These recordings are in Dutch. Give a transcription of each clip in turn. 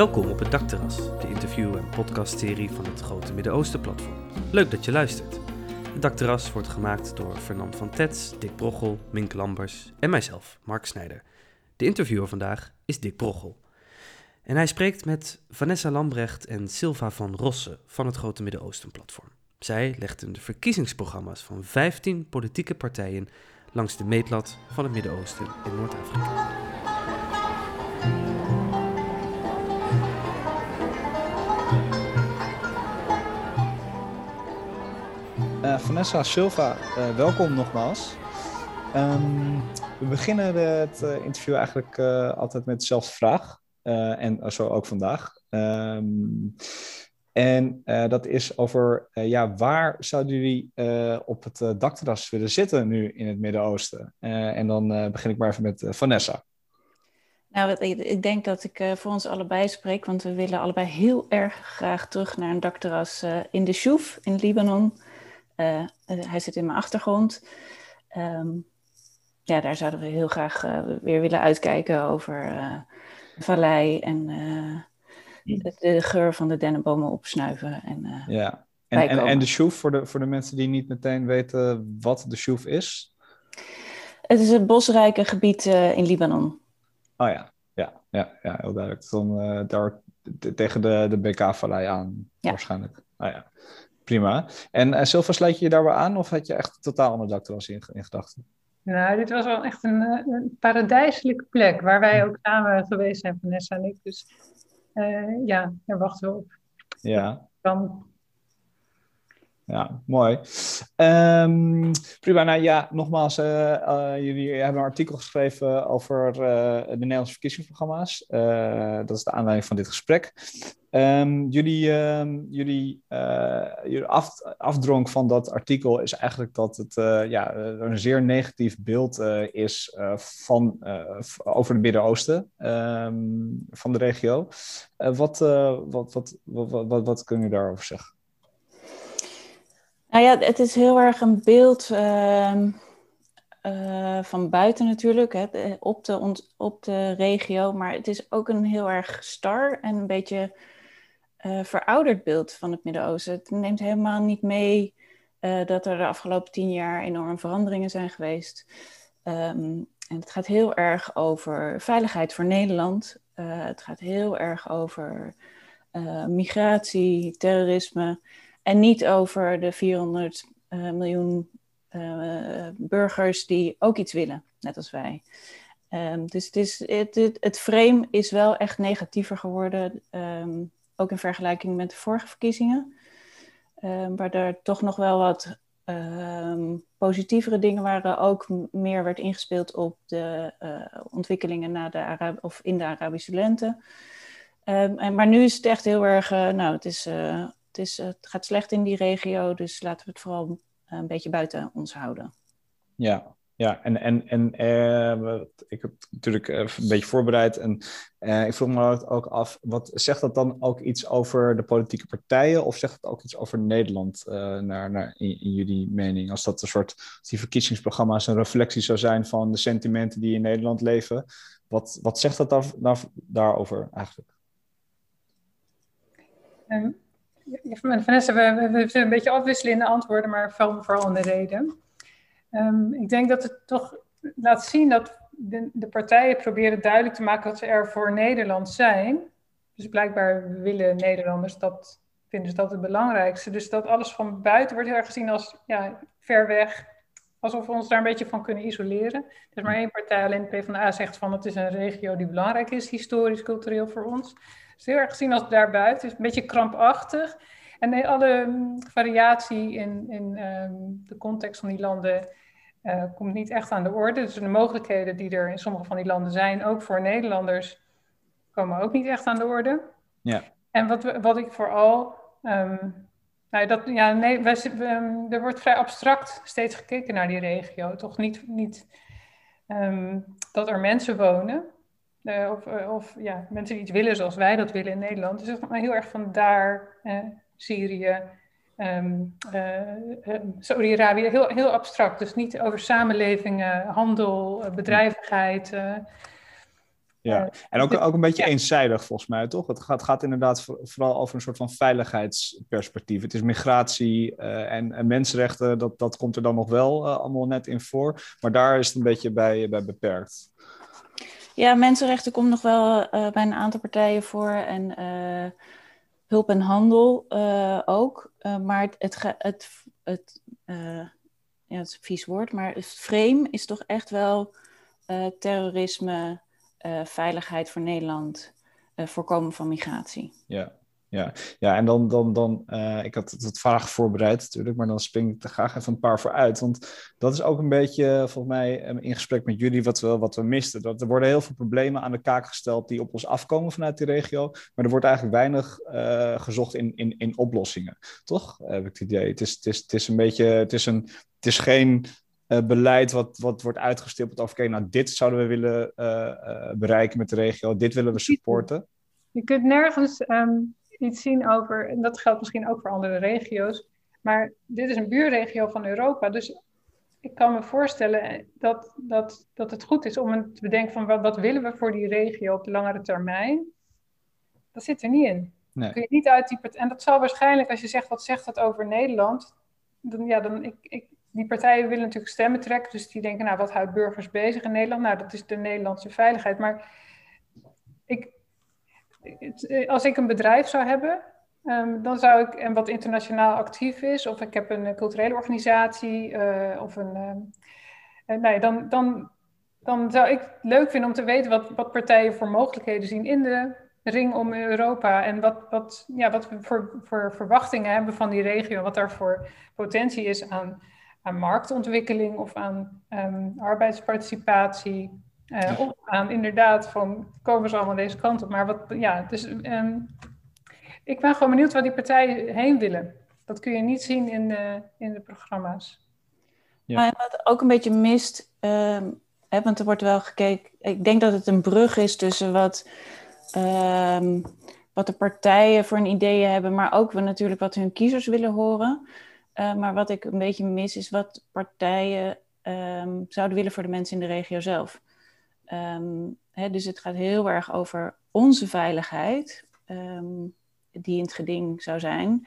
Welkom op het Dakterras, de interview- en podcastserie van het Grote Midden-Oosten Platform. Leuk dat je luistert. Het Dakterras wordt gemaakt door Fernand van Tets, Dick Brochel, Mink Lambers en mijzelf, Mark Snijder. De interviewer vandaag is Dick Brochel. En hij spreekt met Vanessa Lambrecht en Silva van Rosse van het Grote Midden-Oosten Platform. Zij legden de verkiezingsprogramma's van 15 politieke partijen langs de meetlat van het Midden-Oosten en Noord-Afrika. Vanessa Silva, uh, welkom nogmaals. Um, we beginnen het uh, interview eigenlijk altijd met dezelfde vraag. en zo ook vandaag. Um, en dat is over, ja, waar zouden jullie op het dakterras willen zitten nu in het Midden-Oosten? en dan begin ik maar even met Vanessa. Nou, ik denk dat ik voor ons allebei spreek, want we willen allebei heel erg graag terug naar een dakterras in de Shouf in Libanon. Uh, hij zit in mijn achtergrond. Um, ja, daar zouden we heel graag uh, weer willen uitkijken over uh, vallei en de, de, geur van de dennenbomen opsnuiven. En, ja, en, en, en, de Shoef, voor de, voor de mensen die niet meteen weten wat de Shoef is? Het is een bosrijke gebied in Libanon. Oh ja, ja, ja, ja heel duidelijk. Dan daar tegen de, de BK-vallei aan, ja. waarschijnlijk. Oh ja prima. En uh, Silva, sluit je je daar wel aan of had je echt een totaal ander dakterras in, in gedachten? Nou, dit was wel echt een, eh, een paradijselijke plek waar wij ook samen geweest zijn, Vanessa en ik. Dus uh, ja, daar wachten we op. Ja. Dan ja, mooi. Um, prima. Nou ja, nogmaals, uh, uh, jullie hebben een artikel geschreven over uh, de Nederlandse verkiezingsprogramma's. dat is de aanleiding van dit gesprek. Um, jullie um, jullie, jullie af, afdronk van dat artikel is eigenlijk dat het ja, een zeer negatief beeld is van, over het Midden-Oosten, van de regio. wat, wat, wat, wat, wat, wat kun je daarover zeggen? Nou ja, het is heel erg een beeld uh, uh, van buiten natuurlijk, hè, op, de, op de regio. Maar het is ook een heel erg star en een beetje uh, verouderd beeld van het Midden-Oosten. Het neemt helemaal niet mee uh, dat er de afgelopen tien jaar enorme veranderingen zijn geweest. Um, en het gaat heel erg over veiligheid voor Nederland. het gaat heel erg over migratie, terrorisme. En niet over de 400 uh, eh, miljoen uh, burgers die ook iets willen, net als wij. Um, dus het, is, het, het, frame is wel echt negatiever geworden, um, ook in vergelijking met de vorige verkiezingen. Um, waar er toch nog wel wat positievere dingen waren. Ook meer werd ingespeeld op de uh, ontwikkelingen na de Arab of in de Arabische lente. en, maar nu is het echt heel erg, nou, het is het, is, het gaat slecht in die regio, dus laten we het vooral een beetje buiten ons houden. Ja, ja, en, en, en uh, ik heb natuurlijk een beetje voorbereid en uh, ik vroeg me ook af, wat zegt dat dan ook iets over de politieke partijen of zegt het ook iets over Nederland uh, naar, naar, in, in, jullie mening? Als dat een soort, als die verkiezingsprogramma's een reflectie zou zijn van de sentimenten die in Nederland leven, wat, wat zegt dat daar, daar, daarover eigenlijk? Um Vanessa, we, we, we een beetje afwisselen in de antwoorden, maar vooral om de reden. Um, ik denk dat het toch laat zien dat de, de, partijen proberen duidelijk te maken dat ze er voor Nederland zijn. Dus blijkbaar willen Nederlanders dat, vinden ze dat het belangrijkste. Dus dat alles van buiten wordt heel erg gezien als ja, ver weg. Alsof we ons daar een beetje van kunnen isoleren. Er is maar één partij, alleen de PvdA, zegt van het is een regio die belangrijk is, historisch, cultureel voor ons is heel erg gezien als daarbuiten. Het is een beetje krampachtig. En alle mm, variatie in, in ehm, de context van die landen uh, komt niet echt aan de orde. Dus de mogelijkheden die er in sommige van die landen zijn, ook voor Nederlanders, komen ook niet echt aan de orde. Ja. En wat, wat ik vooral. Um, nou, dat, ja, nee, wij, um, er wordt vrij abstract steeds gekeken naar die regio. Toch niet, niet dat er mensen wonen. Uh, of, uh, of ja, mensen die iets willen zoals wij dat willen in Nederland. Dus het maar heel erg van daar, uh, Syrië, um, Saudi-Arabië, heel, heel abstract. Dus niet over samenlevingen, handel, bedrijvigheid. Ja, en ook, ook een beetje eenzijdig volgens mij, toch? Het gaat, gaat inderdaad vooral over een soort van veiligheidsperspectief. Het is migratie en, en, mensenrechten, dat, dat komt er dan nog wel allemaal net in voor. Maar daar is het een beetje bij, bij beperkt. Ja, mensenrechten komt nog wel bij een aantal partijen voor. En hulp en handel ook. maar het, het, het, ja, het is een vies woord, maar het frame is toch echt wel terrorisme, veiligheid voor Nederland, voorkomen van migratie. Ja, ja. ja en dan, dan, dan ik had het vragen voorbereid natuurlijk, maar dan spring ik er graag even een paar voor uit. Want dat is ook een beetje, volgens mij, in gesprek met jullie wat we, wat we misten. Dat er worden heel veel problemen aan de kaak gesteld die op ons afkomen vanuit die regio, maar er wordt eigenlijk weinig gezocht in, in, in oplossingen. Toch, heb ik het idee. Het is, het is, het is een beetje, het is een het is geen uh, beleid wat, wat wordt uitgestippeld over, oké, nou dit zouden we willen bereiken met de regio, dit willen we supporten. Je kunt nergens um, iets zien over, en dat geldt misschien ook voor andere regio's, maar dit is een buurregio van Europa, dus ik kan me voorstellen dat, dat, dat het goed is om te bedenken van wat, wat willen we voor die regio op de langere termijn. Dat zit er niet in. Nee. Kun je niet uittypen. En dat zal waarschijnlijk, als je zegt wat zegt dat over Nederland, dan, ja, dan ik, ik, die partijen willen natuurlijk stemmen trekken. Dus die denken, nou, wat houdt burgers bezig in Nederland? Nou, dat is de Nederlandse veiligheid. Maar ik, als ik een bedrijf zou hebben, um, dan zou ik, en wat internationaal actief is, of ik heb een culturele organisatie, uh, of een. Uh, nee, dan, dan, dan zou ik leuk vinden om te weten wat, wat partijen voor mogelijkheden zien in de ring om Europa. En wat, wat, ja, wat we voor, voor verwachtingen hebben van die regio, wat daar voor potentie is aan aan marktontwikkeling of aan ehm, arbeidsparticipatie. Uh, Of aan inderdaad van komen ze allemaal deze kant op. Maar wat, ja, dus ehm, ik ben gewoon benieuwd waar die partijen heen willen. Dat kun je niet zien in de, in de programma's. Ja. Maar wat ook een beetje mist, ehm, hè, want er wordt wel gekeken. Ik denk dat het een brug is tussen wat, wat de partijen voor een idee hebben, maar ook we natuurlijk wat hun kiezers willen horen. Eh, maar wat ik een beetje mis is wat partijen um, zouden willen voor de mensen in de regio zelf. Um, hè, dus het gaat heel erg over onze veiligheid, um, die in het geding zou zijn.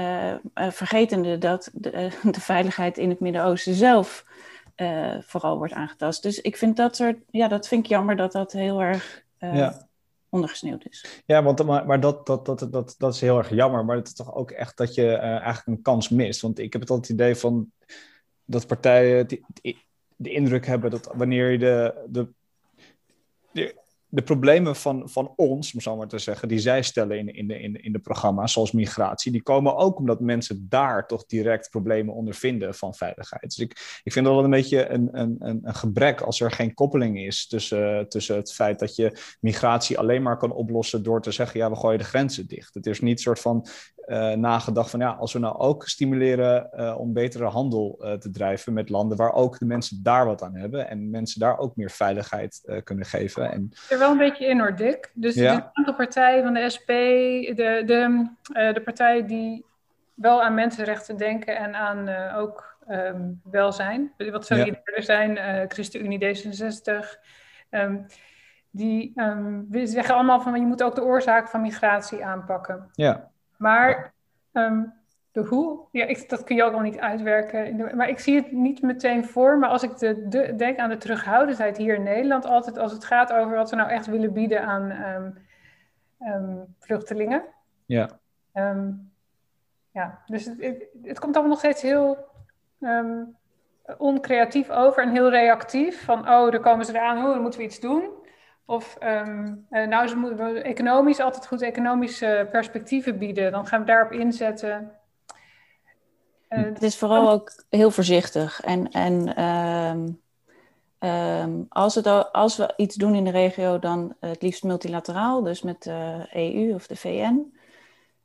Uh, vergetende dat de, de, veiligheid in het Midden-Oosten zelf vooral wordt aangetast. Dus ik vind dat soort, ja, dat vind ik jammer dat dat heel erg ja ondergesneeuwd is. Ja, want, maar, maar dat, dat, dat, dat, dat is heel erg jammer. Maar het is toch ook echt dat je uh, eigenlijk een kans mist. Want ik heb het altijd het idee van dat partijen die, de indruk hebben dat wanneer je de, de, Yeah. De problemen van, van ons, om zo maar te zeggen, die zij stellen in, in, de, in, in de programma's, zoals migratie, die komen ook omdat mensen daar toch direct problemen ondervinden van veiligheid. Dus ik, ik vind dat wel een beetje een, een, een gebrek als er geen koppeling is tussen, tussen het feit dat je migratie alleen maar kan oplossen door te zeggen, ja, we gooien de grenzen dicht. Het is niet een soort van uh, nagedacht van ja, als we nou ook stimuleren uh, om betere handel uh, te drijven met landen waar ook de mensen daar wat aan hebben en mensen daar ook meer veiligheid kunnen geven. En... Wel een beetje in hoor, Dick. Dus ja. de aantal partijen van de SP, de, de, de partijen die wel aan mensenrechten denken en aan ook um, welzijn, wat solidairder ja. zijn, ChristenUnie D66. Um, die um, zeggen allemaal van je moet ook de oorzaak van migratie aanpakken. Ja. Maar de hoe, ja, ik, dat kun je ook al niet uitwerken. Maar ik zie het niet meteen voor. Maar als ik de, de, denk aan de terughoudendheid hier in Nederland, altijd als het gaat over wat we nou echt willen bieden aan um, um, vluchtelingen. Ja. ja, dus het, het, het, komt allemaal nog steeds heel oncreatief over en heel reactief. Van, oh, daar komen ze eraan, oh, dan moeten we iets doen. Of um, nou, ze moeten economisch altijd goed economische perspectieven bieden. Dan gaan we daarop inzetten. Het is vooral ook heel voorzichtig. En, en um, um, als, het, als we iets doen in de regio, dan het liefst multilateraal, dus met de EU of de VN.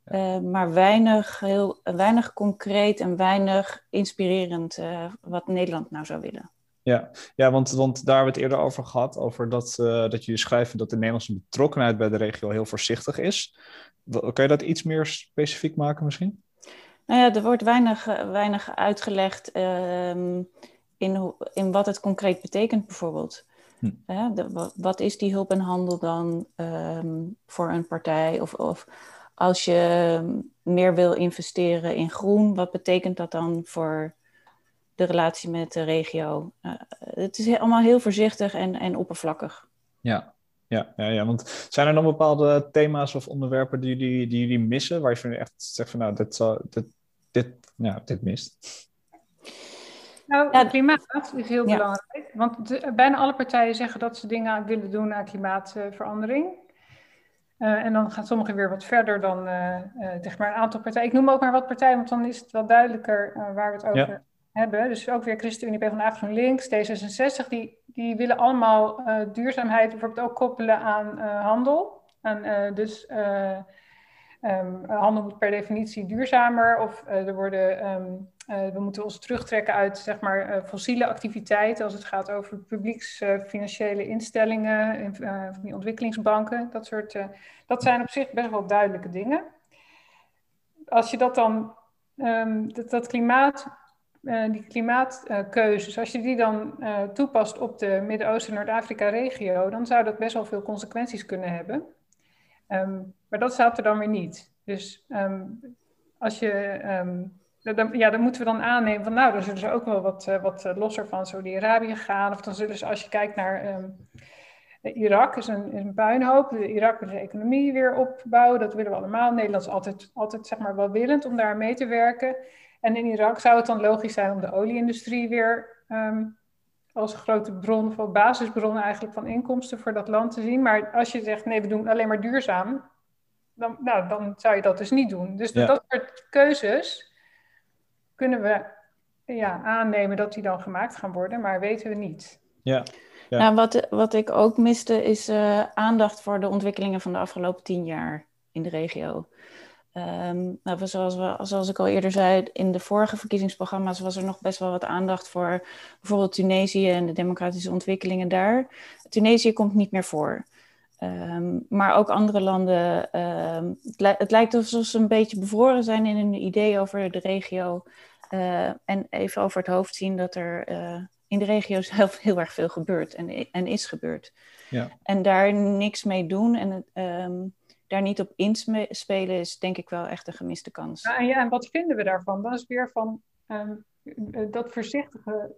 Uh, maar weinig, heel, weinig concreet en weinig inspirerend uh, wat Nederland nou zou willen. Ja, ja want, want daar hebben we het eerder over gehad, over dat, uh, dat jullie schrijven dat de Nederlandse betrokkenheid bij de regio heel voorzichtig is. Kan je dat iets meer specifiek maken misschien? Nou ja, er wordt weinig, eh, weinig uitgelegd uh, in, in wat het concreet betekent bijvoorbeeld. Hm. de, wat is die hulp en handel dan ehm, voor een partij? Of, of als je meer wil investeren in groen, wat betekent dat dan voor de relatie met de regio? Uh, het is allemaal heel voorzichtig en, en oppervlakkig. Ja, ja, ja, ja, want zijn er dan bepaalde thema's of onderwerpen die jullie, die jullie missen, waar je echt zegt van nou, dit, dit, dit, nou, dit mist? Nou, klimaat is heel belangrijk. Want bijna alle partijen zeggen dat ze dingen willen doen aan klimaatverandering. Uh, en dan gaan sommigen weer wat verder dan uh, uh, maar een aantal partijen. Ik noem ook maar wat partijen, want dan is het wel duidelijker waar we het over hebben. Dus ook weer ChristenUnie, PvdA, GroenLinks, D66, die, die willen allemaal duurzaamheid bijvoorbeeld ook koppelen aan handel. En, dus um, handel moet per definitie duurzamer of er worden... Um, we moeten ons terugtrekken uit zeg maar, fossiele activiteiten als het gaat over publieks-financiële instellingen, die ontwikkelingsbanken, dat soort. dat zijn op zich best wel duidelijke dingen. Als je dat dan, dat, dat, klimaat, die klimaatkeuzes, als je die dan toepast op de Midden-Oosten-Noord-Afrika-regio, dan zou dat best wel veel consequenties kunnen hebben. Um, maar dat staat er dan weer niet. Dus um, als je dan, ja, dan moeten we dan aannemen van nou, dan zullen ze ook wel wat, uh, wat eh, losser van Saudi-Arabië gaan. Of dan zullen ze, als je kijkt naar Irak, is een, is een puinhoop. De Irak wil de economie weer opbouwen, dat willen we allemaal. Nederland is altijd, altijd zeg maar wel willend om daar mee te werken. En in Irak zou het dan logisch zijn om de olieindustrie weer um, als grote bron, of basisbron eigenlijk van inkomsten voor dat land te zien. Maar als je zegt nee, we doen alleen maar duurzaam, dan, nou, dan zou je dat dus niet doen. Dus dat soort keuzes kunnen we ja, aannemen dat die dan gemaakt gaan worden, maar weten we niet. Ja. ja. Nou, wat, wat ik ook miste is uh, aandacht voor de ontwikkelingen van de afgelopen tien jaar in de regio. Um, nou, zoals, we, zoals ik al eerder zei, in de vorige verkiezingsprogramma's was er nog best wel wat aandacht voor bijvoorbeeld Tunesië en de democratische ontwikkelingen daar. Tunesië komt niet meer voor. Um, maar ook andere landen. Um, het, het, lijkt alsof ze een beetje bevroren zijn in hun idee over de regio. Uh, en even over het hoofd zien dat er uh, in de regio zelf heel erg veel gebeurt en, en is gebeurd. Ja. En daar niks mee doen en um, daar niet op inspelen is denk ik wel echt een gemiste kans. Ja, en, ja, en wat vinden we daarvan? Dat is weer van dat voorzichtige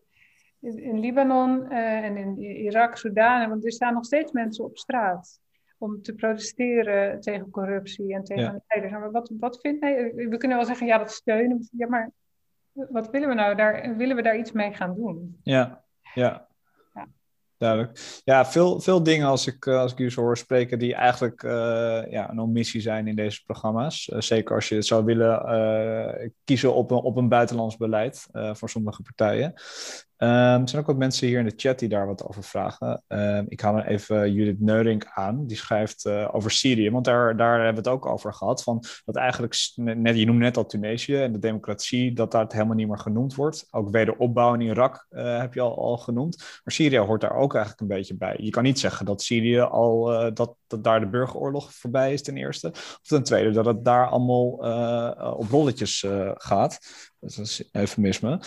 in Libanon uh, en in Irak, Sudan, want er staan nog steeds mensen op straat om te protesteren tegen corruptie en tegen ja. leiders. Maar wat, wat vindt hij? We kunnen wel zeggen, ja, dat steunen. Ja, maar wat willen we nou? Daar, willen we daar iets mee gaan doen? Ja. ja. Duidelijk. Ja, veel, veel dingen als ik, eh, als ik u zo hoor spreken die eigenlijk uh, ja, een omissie zijn in deze programma's. Uh, zeker als je het zou willen kiezen op een, op een buitenlands beleid voor sommige partijen. Um, er zijn ook wat mensen hier in de chat die daar wat over vragen. Um, ik haal even Judith Neurink aan. Die schrijft uh, over Syrië, want daar, daar hebben we het ook over gehad. Van dat eigenlijk, net, je noemde net al Tunesië en de democratie, dat daar het helemaal niet meer genoemd wordt. Ook wederopbouw in Irak uh, heb je al, genoemd. Maar Syrië hoort daar ook eigenlijk een beetje bij. Je kan niet zeggen dat Syrië al, uh, dat, dat daar de burgeroorlog voorbij is ten eerste. Of ten tweede dat het daar allemaal op rolletjes gaat. Dat is eufemisme.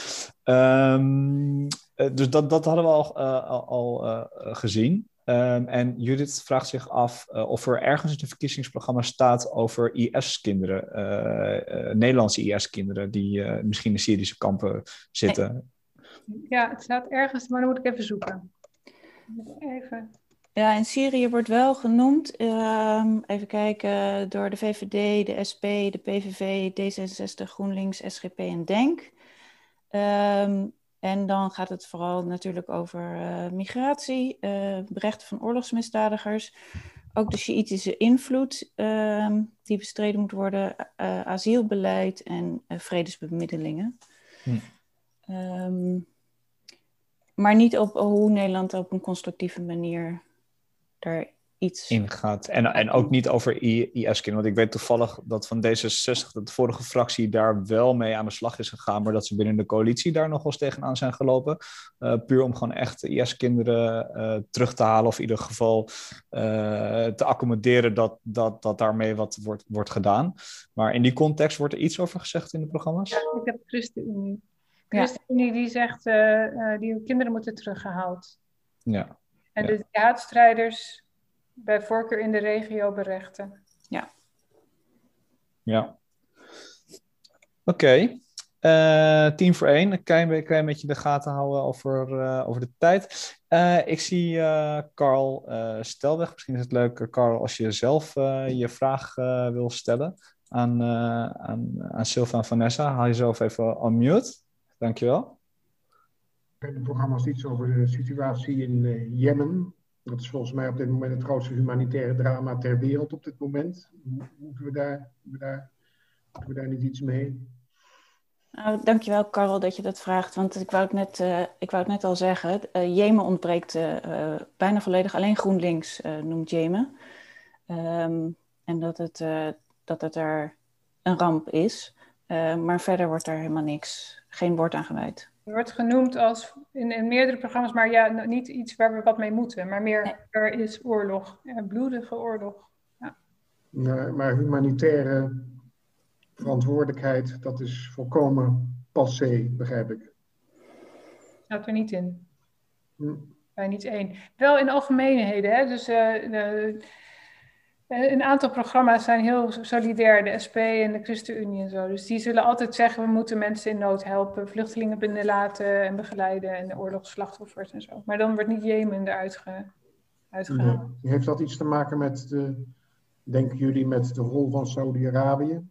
Um, dus dat, dat hadden we al, uh, al, al uh, gezien. Um, en Judith vraagt zich af uh, of er ergens in het verkiezingsprogramma staat over IS-kinderen, Nederlandse IS-kinderen, die misschien in Syrische kampen zitten. Ja, het staat ergens, maar dan moet ik even zoeken. Even. Ja, in Syrië wordt wel genoemd, uh, even kijken, door de VVD, de SP, de PVV, D66, GroenLinks, SGP en DENK. Um, en dan gaat het vooral natuurlijk over uh, migratie, uh, rechten van oorlogsmisdadigers, ook de Sjiitische invloed uh, die bestreden moet worden, uh, asielbeleid en vredesbemiddelingen. Hm. Um, maar niet op hoe Nederland op een constructieve manier daar iets ingaat. En, en ook niet over IS-kinderen. Want ik weet toevallig dat van D66, dat de vorige fractie daar wel mee aan de slag is gegaan, maar dat ze binnen de coalitie daar nog wel eens tegenaan zijn gelopen. Uh, puur om gewoon echt IS-kinderen uh, terug te halen, of in ieder geval uh, te accommoderen dat, dat, dat daarmee wat wordt, wordt gedaan. Maar in die context wordt er iets over gezegd in de programma's? Ja, ik heb ChristenUnie. ChristenUnie die zegt, die kinderen moeten teruggehaald. Ja. En de jihadstrijders bij voorkeur in de regio berechten. Ja. Ja. Oké. Uh, tien voor één. Dan kan je, kan je een beetje de gaten houden over, uh, over de tijd. Uh, ik zie Carl Stelweg. Misschien is het leuk, Carl, als je zelf je vraag wil stellen aan, aan, aan Silva en Vanessa. Haal jezelf even on mute. Dankjewel. Het programma is iets over de situatie in Jemen. Dat is volgens mij op dit moment het grootste humanitaire drama ter wereld op dit moment. Moeten we daar, we daar, daar niet iets mee? Nou, dankjewel, Karel, dat je dat vraagt. Want ik wou het net, uh, ik wou het net al zeggen. Uh, Jemen ontbreekt uh, bijna volledig. Alleen GroenLinks noemt Jemen. Um, en dat het, dat er een ramp is. maar verder wordt er helemaal niks, geen woord aan gewijd. Het wordt genoemd als in, in, meerdere programma's, maar ja, niet iets waar we wat mee moeten. Maar meer, er is oorlog, een bloedige oorlog. Ja. Nee, maar humanitaire verantwoordelijkheid, dat is volkomen passé, begrijp ik. Staat er niet in. Hm. Bij niet één. Wel in algemeenheden, hè? Dus uh, de, een aantal programma's zijn heel solidair, de SP en de ChristenUnie en zo. Dus die zullen altijd zeggen, we moeten mensen in nood helpen, vluchtelingen binnenlaten en begeleiden en de oorlogsslachtoffers en zo. Maar dan wordt niet Jemen eruit ge, uitgehaald. Heeft dat iets te maken met, de, denken jullie, met de rol van Saudi-Arabië?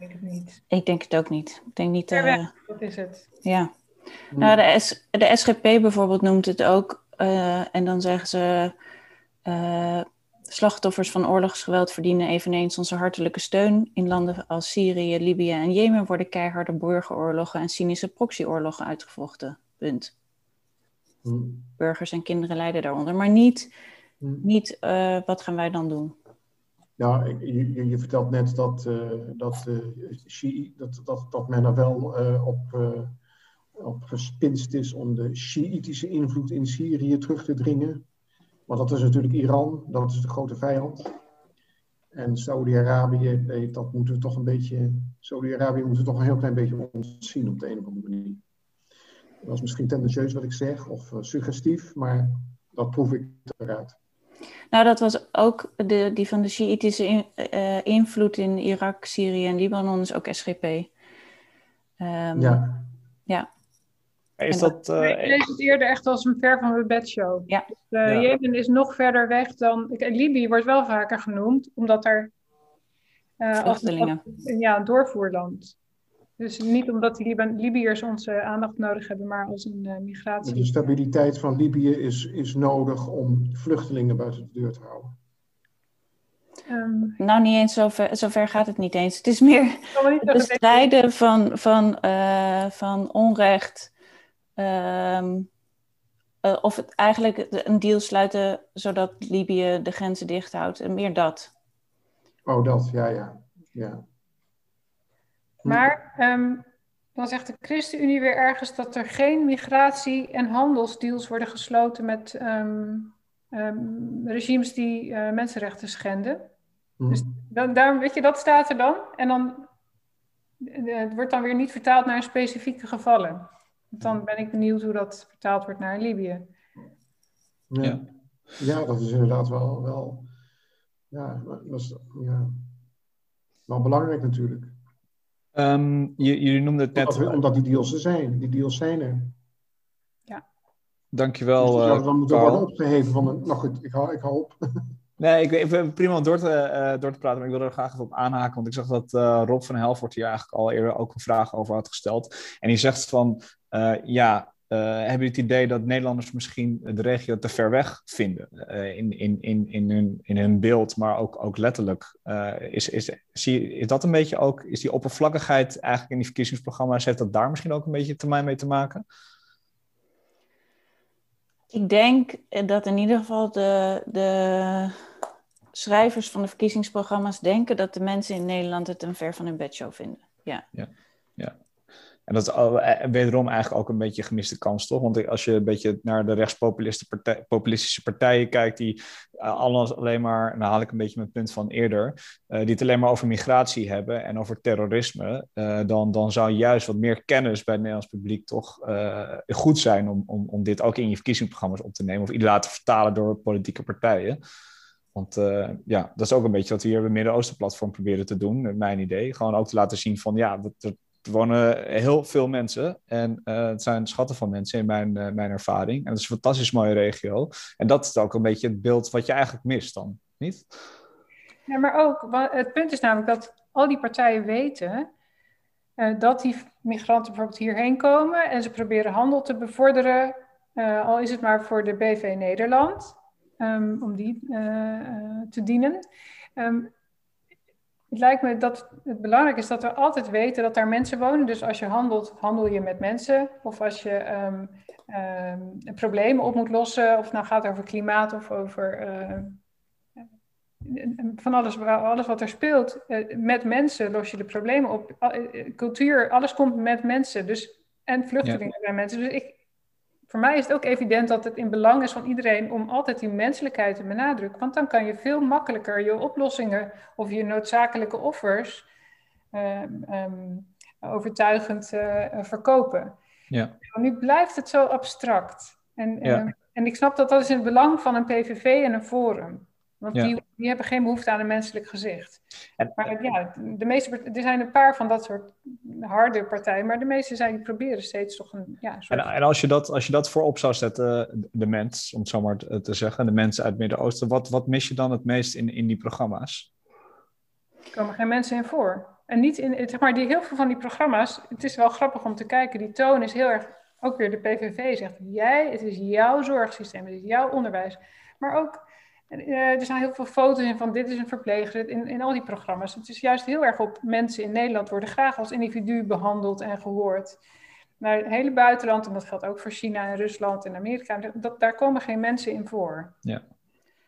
denk het niet. Ik denk het ook niet. Ik denk niet. Uh, dat is het. Ja. Nou, de, S, de SGP bijvoorbeeld noemt het ook. Uh, en dan zeggen ze. Uh, slachtoffers van oorlogsgeweld verdienen eveneens onze hartelijke steun. In landen als Syrië, Libië en Jemen worden keiharde burgeroorlogen en cynische proxyoorlogen uitgevochten. Punt. Hmm. Burgers en kinderen lijden daaronder. Maar niet, hmm. niet wat gaan wij dan doen? Nou, je, je, vertelt net dat, uh, dat, uh, dat, dat, dat men er wel op, op gespinst is om de Shiïtische invloed in Syrië terug te dringen. Maar dat is natuurlijk Iran, dat is de grote vijand. En Saudi-Arabië, dat moeten we toch een beetje. Saudi-Arabië moeten we toch een heel klein beetje ontzien op de een of andere manier. Dat is misschien tendentieus wat ik zeg, of suggestief, maar dat proef ik eruit. Nou, dat was ook de, die van de Shiïtische in, uh, invloed in Irak, Syrië en Libanon is ook SGP. Um, ehm, ja. Ja. Is dat, uh, ik lees het eerder echt als een ver van mijn bedshow. Ja. Dus, uh, ja. Jemen is nog verder weg dan... Libië wordt wel vaker genoemd, omdat er... Uh, Vluchtelingen. Als, ja, een doorvoerland. Dus niet omdat die Libiërs onze aandacht nodig hebben, maar als een uh, migratie. De stabiliteit van Libië is, is nodig om vluchtelingen buiten de deur te houden. Um, nou, niet eens zover, zover gaat het niet eens. Het is meer het bestrijden van, van, uh, van onrecht. Um, uh, of het eigenlijk een deal sluiten zodat Libië de grenzen dicht houdt. En meer dat. Oh, dat, ja, ja. ja. Maar um, dan zegt de ChristenUnie weer ergens dat er geen migratie- en handelsdeals worden gesloten met um, um, regimes die uh, mensenrechten schenden. Mm. Dus dan, daarom, weet je, dat staat er dan. En dan uh, het wordt dan weer niet vertaald naar specifieke gevallen. Dan ben ik benieuwd hoe dat vertaald wordt naar Libië. Ja, ja dat is inderdaad wel, wel, ja, dat is, ja, wel belangrijk natuurlijk. Um, jullie noemden het net... Omdat, omdat, die deals er zijn. Die deals zijn er. Ja. Dankjewel, dus uh, Dan moeten worden opgeheven van een... Nou goed, ik hou, ik hou op. Nee, ik, ik prima om door te, uh, door te praten, maar ik wil er graag even op aanhaken. Want ik zag dat uh, Rob van Helvoort hier eigenlijk al eerder ook een vraag over had gesteld. En die zegt van, uh, ja, hebben jullie het idee dat Nederlanders misschien de regio te ver weg vinden in, in, in, in, hun, in hun beeld, maar ook, ook letterlijk? Is, is, is dat een beetje ook, is die oppervlakkigheid eigenlijk in die verkiezingsprogramma's, heeft dat daar misschien ook een beetje termijn mee te maken? Ik denk dat in ieder geval de, de schrijvers van de verkiezingsprogramma's denken dat de mensen in Nederland het een ver van hun bedshow vinden. Ja. ja. ja. En dat is eh, wederom eigenlijk ook een beetje een gemiste kans, toch? Want als je een beetje naar de rechtspopulistische partijen kijkt, die alles alleen maar, dan haal ik een beetje mijn punt van eerder, die het alleen maar over migratie hebben en over terrorisme, dan, dan zou juist wat meer kennis bij het Nederlands publiek toch goed zijn om, om, om dit ook in je verkiezingsprogramma's op te nemen of laten vertalen door politieke partijen. Want uh, ja, dat is ook een beetje wat we hier bij Midden-Oosten-platform proberen te doen, mijn idee. Gewoon ook te laten zien van, ja, er wonen heel veel mensen. En uh, het zijn schatten van mensen in mijn, uh, mijn ervaring. En het is een fantastisch mooie regio. En dat is ook een beetje het beeld wat je eigenlijk mist dan, niet? Ja, maar ook, het punt is namelijk dat al die partijen weten dat die migranten bijvoorbeeld hierheen komen en ze proberen handel te bevorderen, al is het maar voor de BV Nederland. Ehm, om die eh, eh, te dienen. Ehm, het lijkt me dat het belangrijk is dat we altijd weten dat daar mensen wonen. Dus als je handelt, handel je met mensen. Of als je um, problemen op moet lossen, of het nou gaat over klimaat of over eh, van alles, alles wat er speelt. met mensen los je de problemen op. Cultuur, alles komt met mensen. Dus, en vluchtelingen ja. mensen. Dus ik, voor mij is het ook evident dat het in belang is van iedereen om altijd die menselijkheid te benadrukken. Want dan kan je veel makkelijker je oplossingen of je noodzakelijke offers ehm, ehm, overtuigend uh, verkopen. Ja. Nu blijft het zo abstract. En, en, en ik snap dat dat is in het belang van een PVV en een forum. Want die, die hebben geen behoefte aan een menselijk gezicht. En, maar ja, de meeste, er zijn een paar van dat soort harde partijen, maar de meeste zijn, die proberen steeds toch een. Ja, soort... en, en, als, je dat, als je dat voorop zou zetten, de mens, om het zo maar te zeggen, de mensen uit het Midden-Oosten, wat, wat mis je dan het meest in, in die programma's? Er komen geen mensen in voor. En niet in, zeg maar, die, heel veel van die programma's, het is wel grappig om te kijken, die toon is heel erg, ook weer de PVV zegt, jij, het is jouw zorgsysteem, het is jouw onderwijs. Maar ook er zijn heel veel foto's in van dit is een verpleger in, in al die programma's. Het is juist heel erg op mensen in Nederland worden graag als individu behandeld en gehoord. Maar het hele buitenland, en dat geldt ook voor China en Rusland en Amerika, dat, daar komen geen mensen in voor. Ja.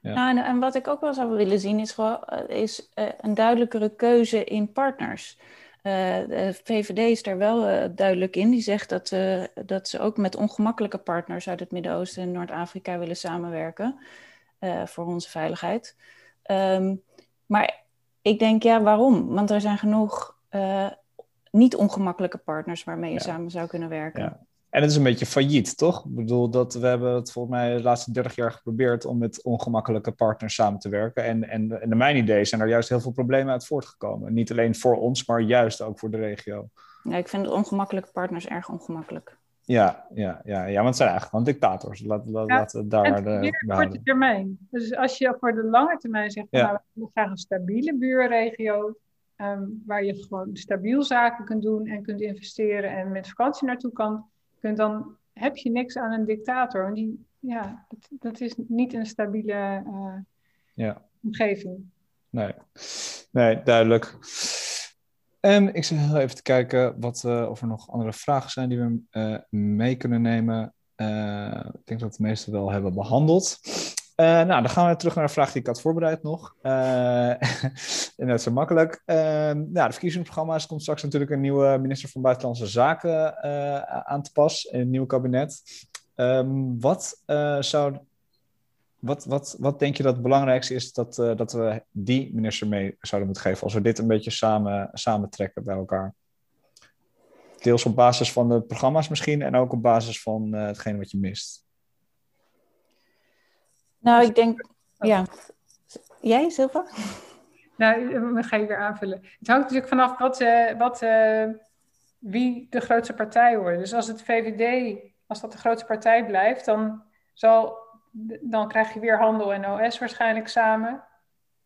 ja. Nou, en, en, wat ik ook wel zou willen zien is, gewoon, eh, is uh, een duidelijkere keuze in partners. de VVD is daar wel duidelijk in. Die zegt dat, dat ze ook met ongemakkelijke partners uit het Midden-Oosten en Noord-Afrika willen samenwerken. Eh, voor onze veiligheid. Ehm, maar ik denk, ja, waarom? Want er zijn genoeg uh, niet ongemakkelijke partners waarmee je samen zou kunnen werken. Ja. En het is een beetje failliet, toch? Ik bedoel, dat we hebben het volgens mij de laatste 30 jaar geprobeerd om met ongemakkelijke partners samen te werken. En, en, en naar mijn idee zijn er juist heel veel problemen uit voortgekomen. Niet alleen voor ons, maar juist ook voor de regio. Ja, ik vind ongemakkelijke partners erg ongemakkelijk. Ja, ja, ja, ja, want het zijn eigenlijk gewoon dictators. Laat, laat, ja, laten we daar de korte termijn. Dus als je voor de lange termijn zegt, ja. nou, we graag een stabiele buurregio, um, waar je gewoon stabiel zaken kunt doen en kunt investeren en met vakantie naartoe kan, kunt, dan heb je niks aan een dictator. Want die, ja, dat, dat is niet een stabiele uh, ja. omgeving. Nee. nee, duidelijk. En ik zit heel even te kijken wat, uh, of er nog andere vragen zijn die we uh, mee kunnen nemen. Uh, ik denk dat de meeste wel hebben behandeld. nou, dan gaan we terug naar de vraag die ik had voorbereid nog. net zo makkelijk. nou, de verkiezingsprogramma's komt straks natuurlijk een nieuwe minister van Buitenlandse Zaken aan te pas in het nieuwe kabinet. Um, wat zou wat, wat, wat denk je dat het belangrijkste is dat, uh, dat we die minister mee zouden moeten geven als we dit een beetje samen, samen trekken bij elkaar? Deels op basis van de programma's misschien en ook op basis van uh, hetgeen wat je mist. Nou, ik denk, ja. Jij, Silva? Nou, dat ga je weer aanvullen. Het hangt natuurlijk vanaf wat, uh, wat, wie de grootste partij wordt. Dus als het VVD, als dat de grootste partij blijft, dan zal dan krijg je weer handel en OS waarschijnlijk samen.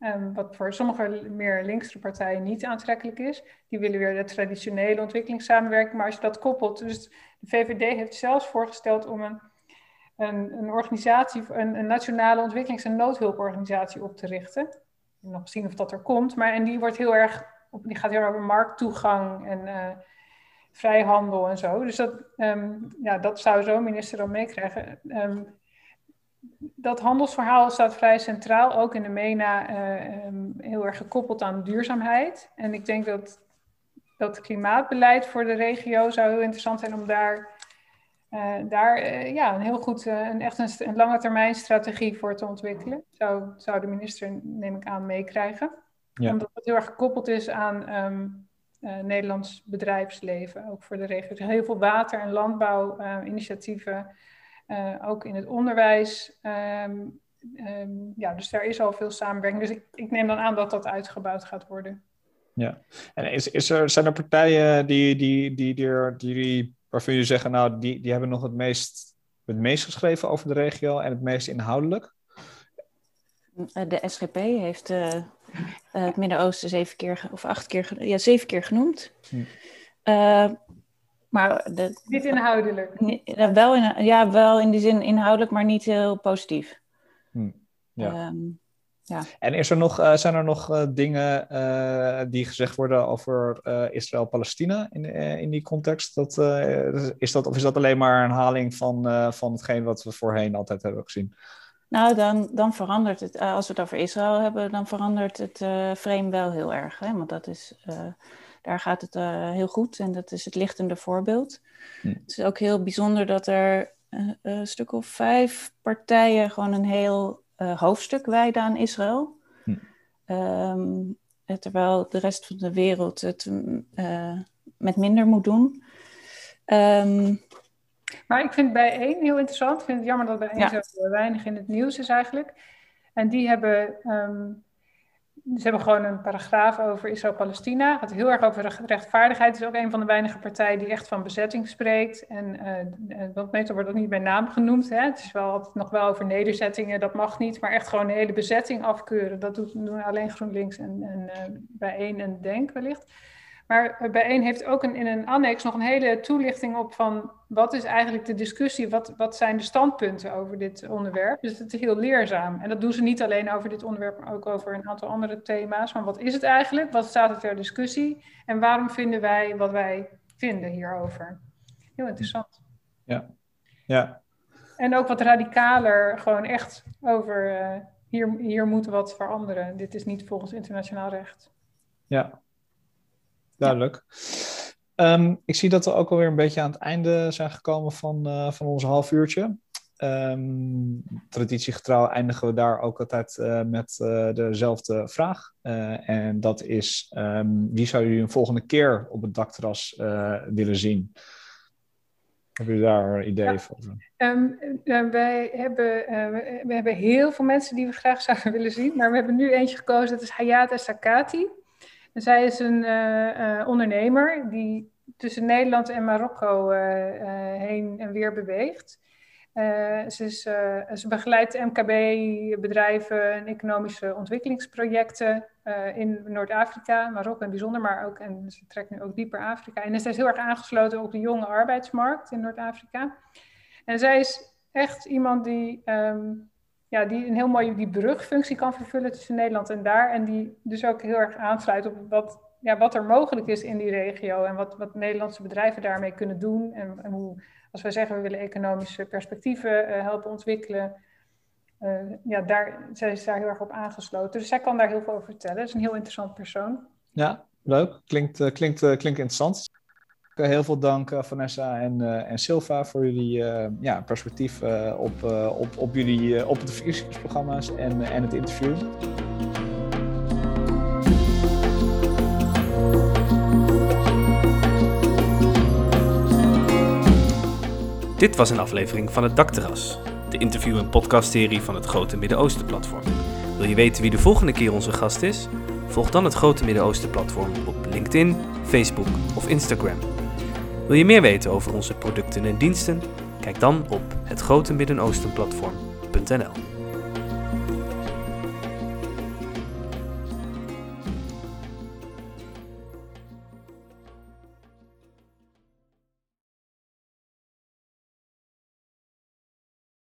Um, wat voor sommige meer linkse partijen niet aantrekkelijk is. Die willen weer de traditionele ontwikkelingssamenwerking. Maar als je dat koppelt, dus de VVD heeft zelfs voorgesteld om een, een, een organisatie, een, nationale ontwikkelings- en noodhulporganisatie op te richten. Nog zien of dat er komt. Maar en die wordt heel erg, die gaat heel erg over markttoegang en uh, vrijhandel en zo. Dus dat, um, ja, dat zou zo'n minister dan meekrijgen. Um, dat handelsverhaal staat vrij centraal, ook in de MENA, uh, heel erg gekoppeld aan duurzaamheid. En ik denk dat dat klimaatbeleid voor de regio zou heel interessant zijn om daar, uh, daar uh, ja, een heel goed, een, echt een, een, lange termijn strategie voor te ontwikkelen. Zou, zou de minister, neem ik aan, meekrijgen. Ja. Omdat het heel erg gekoppeld is aan um, Nederlands bedrijfsleven, ook voor de regio. Dus heel veel water- en landbouwinitiatieven, ook in het onderwijs. Um, um, ja, dus daar is al veel samenwerking. Dus ik, ik neem dan aan dat dat uitgebouwd gaat worden. Ja, en is, is er, zijn er partijen die, die, die, die, die, die waarvan jullie zeggen, nou, die, die hebben nog het meest, het meest geschreven over de regio en het meest inhoudelijk? De SGP heeft uh, het Midden-Oosten zeven keer of acht keer, ja, zeven keer genoemd. Hm. Uh, maar de, niet inhoudelijk. wel, in, ja, wel in die zin inhoudelijk, maar niet heel positief. Hm. Ja. Um, ja. En is er nog, uh, zijn er nog uh, dingen uh, die gezegd worden over Israël-Palestina in, in die context? Dat, is dat, of is dat alleen maar een herhaling van, van hetgeen wat we voorheen altijd hebben gezien? Nou, dan, dan verandert het, als we het over Israël hebben, dan verandert het frame wel heel erg. Hè? Want dat is, daar gaat het heel goed en dat is het lichtende voorbeeld. Hm. Het is ook heel bijzonder dat er een stuk of vijf partijen gewoon een heel uh, hoofdstuk wijden aan Israël. Hm. Um, terwijl de rest van de wereld het uh, met minder moet doen. Um, maar ik vind bij één heel interessant. Ik vind het jammer dat bij één ja. zo weinig in het nieuws is eigenlijk. En die hebben um, ze hebben gewoon een paragraaf over Israël-Palestina. Het gaat heel erg over rechtvaardigheid. Het is ook een van de weinige partijen die echt van bezetting spreekt. En uh, wat meestal wordt ook niet bij naam genoemd. Hè. Het is wel altijd nog wel over nederzettingen, dat mag niet. Maar echt gewoon de hele bezetting afkeuren. Dat doen alleen GroenLinks en, en uh, Bijeen en Denk wellicht. Maar bijeen heeft ook een, in een annex nog een hele toelichting op van wat is eigenlijk de discussie, wat, wat zijn de standpunten over dit onderwerp. Dus het is heel leerzaam. En dat doen ze niet alleen over dit onderwerp, maar ook over een aantal andere thema's. Van wat is het eigenlijk, wat staat er ter discussie en waarom vinden wij wat wij vinden hierover. Heel interessant. Ja, ja. En ook wat radicaler, gewoon echt over uh, hier, hier moet wat veranderen. Dit is niet volgens internationaal recht. Ja, duidelijk. Um, ik zie dat we ook alweer een beetje aan het einde zijn gekomen van, uh, van ons half uurtje. Um, traditiegetrouw eindigen we daar ook altijd uh, met uh, dezelfde vraag. en dat is, um, wie zou jullie een volgende keer op het dakterras willen zien? Hebben jullie daar een idee ja. over? Um, wij, hebben, we hebben heel veel mensen die we graag zouden willen zien. Maar we hebben nu eentje gekozen, dat is Hayata Sakati. En zij is een uh, uh, ondernemer die tussen Nederland en Marokko uh, heen en weer beweegt. ze, is, ze begeleidt MKB-bedrijven en economische ontwikkelingsprojecten in Noord-Afrika, Marokko in bijzonder, maar ook, en ze trekt nu ook dieper Afrika. En ze is heel erg aangesloten op de jonge arbeidsmarkt in Noord-Afrika. En zij is echt iemand die um, ja, die een heel mooie die brugfunctie kan vervullen tussen Nederland en daar. En die dus ook heel erg aansluit op wat, ja, wat er mogelijk is in die regio. En wat, wat Nederlandse bedrijven daarmee kunnen doen. En, hoe, als wij zeggen we willen economische perspectieven uh, helpen ontwikkelen. Uh, ja, daar, zij is daar heel erg op aangesloten. Dus zij kan daar heel veel over vertellen. Het is een heel interessant persoon. Ja, leuk. Klinkt, uh, klinkt, klinkt interessant. Eh, heel veel dank Vanessa en, uh, en Silva voor jullie uh, ja, perspectief op, op, op, jullie, op de verkiezingsprogramma's en, en het interview. Dit was een aflevering van het Dakterras, de interview- en podcastserie van het Grote Midden-Oosten Platform. Wil je weten wie de volgende keer onze gast is? Volg dan het Grote Midden-Oosten Platform op LinkedIn, Facebook of Instagram. Wil je meer weten over onze producten en diensten? Kijk dan op hetgrotemiddenoostenplatform.nl